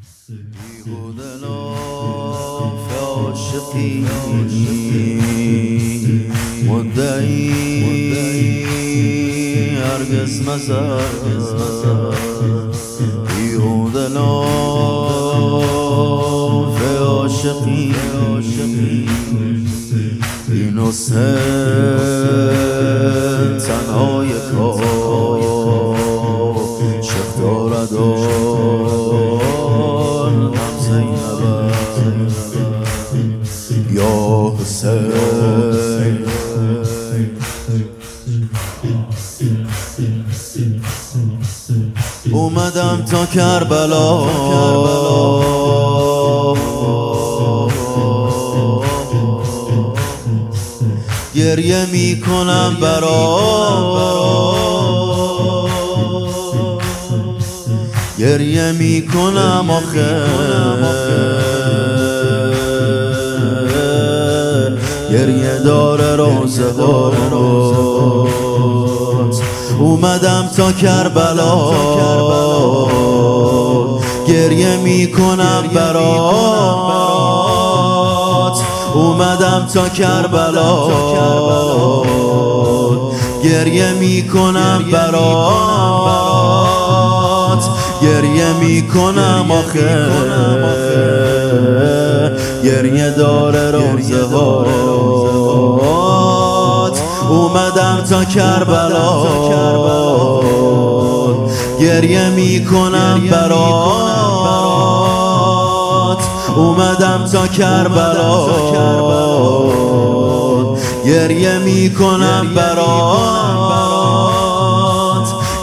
في عشقي ودعي هرگز مزار بیهوده لاف عاشقی این حسین کربلا. گریه می‌کنم برا گریه می‌کنم آخه. گریه داره روزه اومدم تا کربلا. گریه می‌کنم برات. اومدم تا کربلا. گریه می‌کنم برات. گریه می‌کنم آخه. گریه داره روزه هات اومدم تا کربلا. گریه می‌کنم برات. اومدم تا کربلا. گریه می‌کنم برات.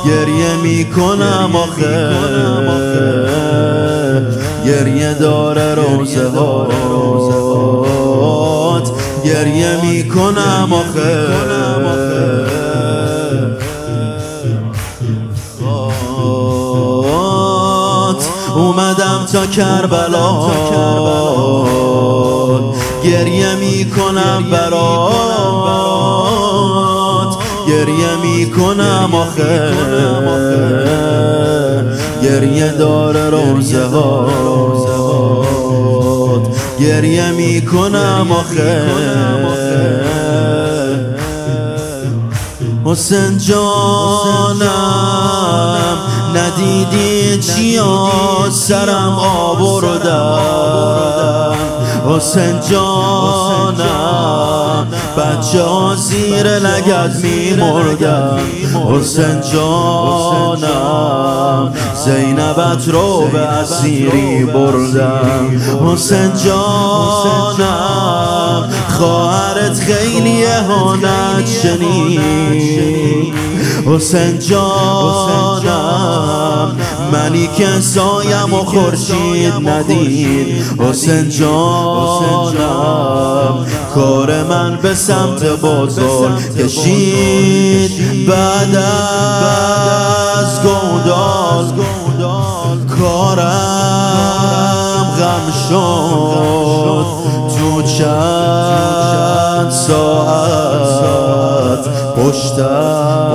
گریه می‌کنم آخه. گریه داره روزه هات. گریه می‌کنم آخه. تا کربلا. گریه می‌کنم برات. گریه می‌کنم آخه. گریه داره روزه هات گریه می‌کنم آخه. حسین جانم. ندیدی چیا سرم آوردم؟ حسین جانم بچه ها زیر لگت می مردم حسین جانم زینبت رو به اسیری بردم حسین جانم خواهرت خیلی هانت شنید. حسین جانم منی که سایم و خورشید ندید. حسین جانم کار من به سمت بازار کشید. بعد از گودال کارم غم شد. تو چند ساعت پشتم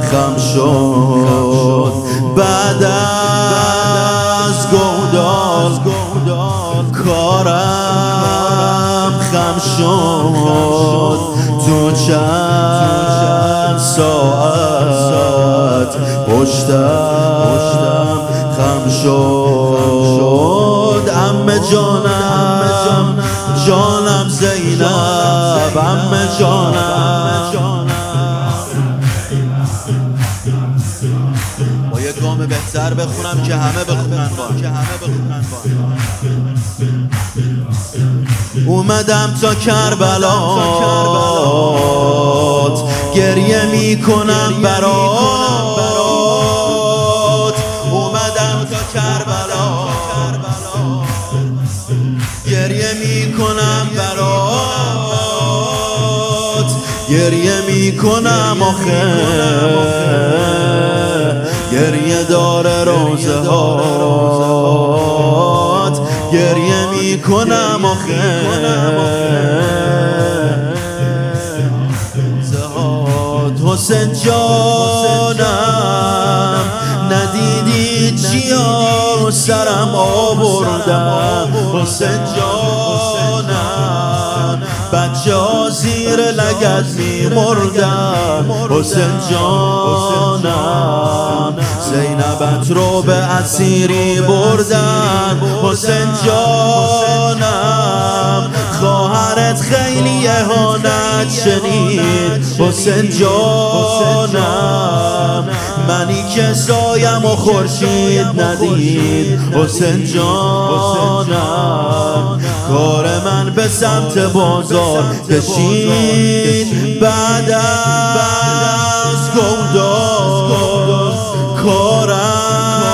خم شد. بعد از گودال کارم خم شد. تو چند ساعت پشتم خم شد؟ امه جانم جانم زینب امه جانم. بهتر بخونم که همه بخونن. با که همه بخونن با اومدم تا کربلات. گریه می‌کنم برات. اومدم تا کربلا گریه می‌کنم برات. گریه می‌کنم آخه. گریه داره روزه هات. گریه می‌کنم آخه. حسین جانم ندیدی چیا؟ سرم آوردم. حسین جانم بچه زیر لگت می مردن حسین جانم زینبت رو به اسیری بردن حسین جانم خواهرت خیلی اهانت شنید. حسین جانم منی که سایم و خورشید ندید. حسین جانم. به سمت بازار کشید بعد از گودار کارم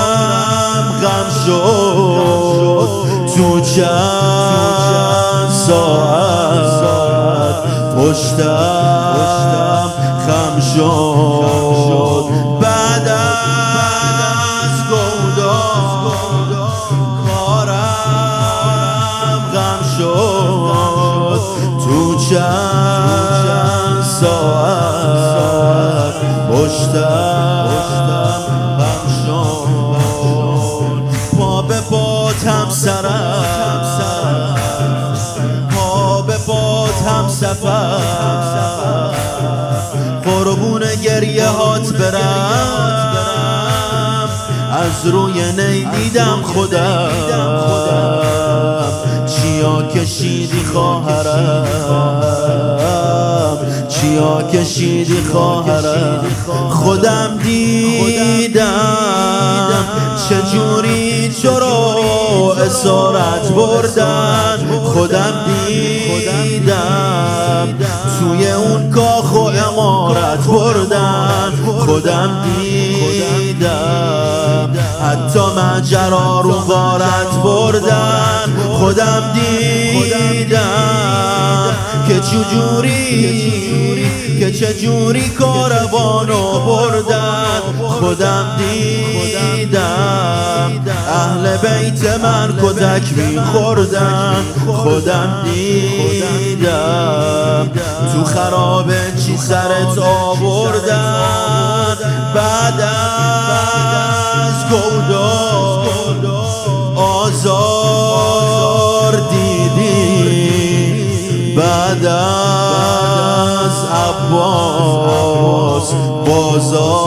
غم شد. تو چند ساعت پشتم خم شد. چند ساعت پشتم غم شد به باتم سرم پا به باتم سفر. قربون گریه هات برم. از روی نی دیدم خودم. چیا کشیدی خواهرم. کشیدی خواهرم. خودم دیدم چجوری تو رو اسارت بردن. خودم دیدم توی اون کاخ و امارت بردن. خودم دیدم حتی مجرا رو غارت بردن. خودم دیدم که چجوری؟ که چجوری کاروانو بردن؟ خودم دیدم اهل بیت من کدک میخوردن. خودم دیدم تو خرابه چی سرت آوردن؟ بعد بعد از عباس بازار.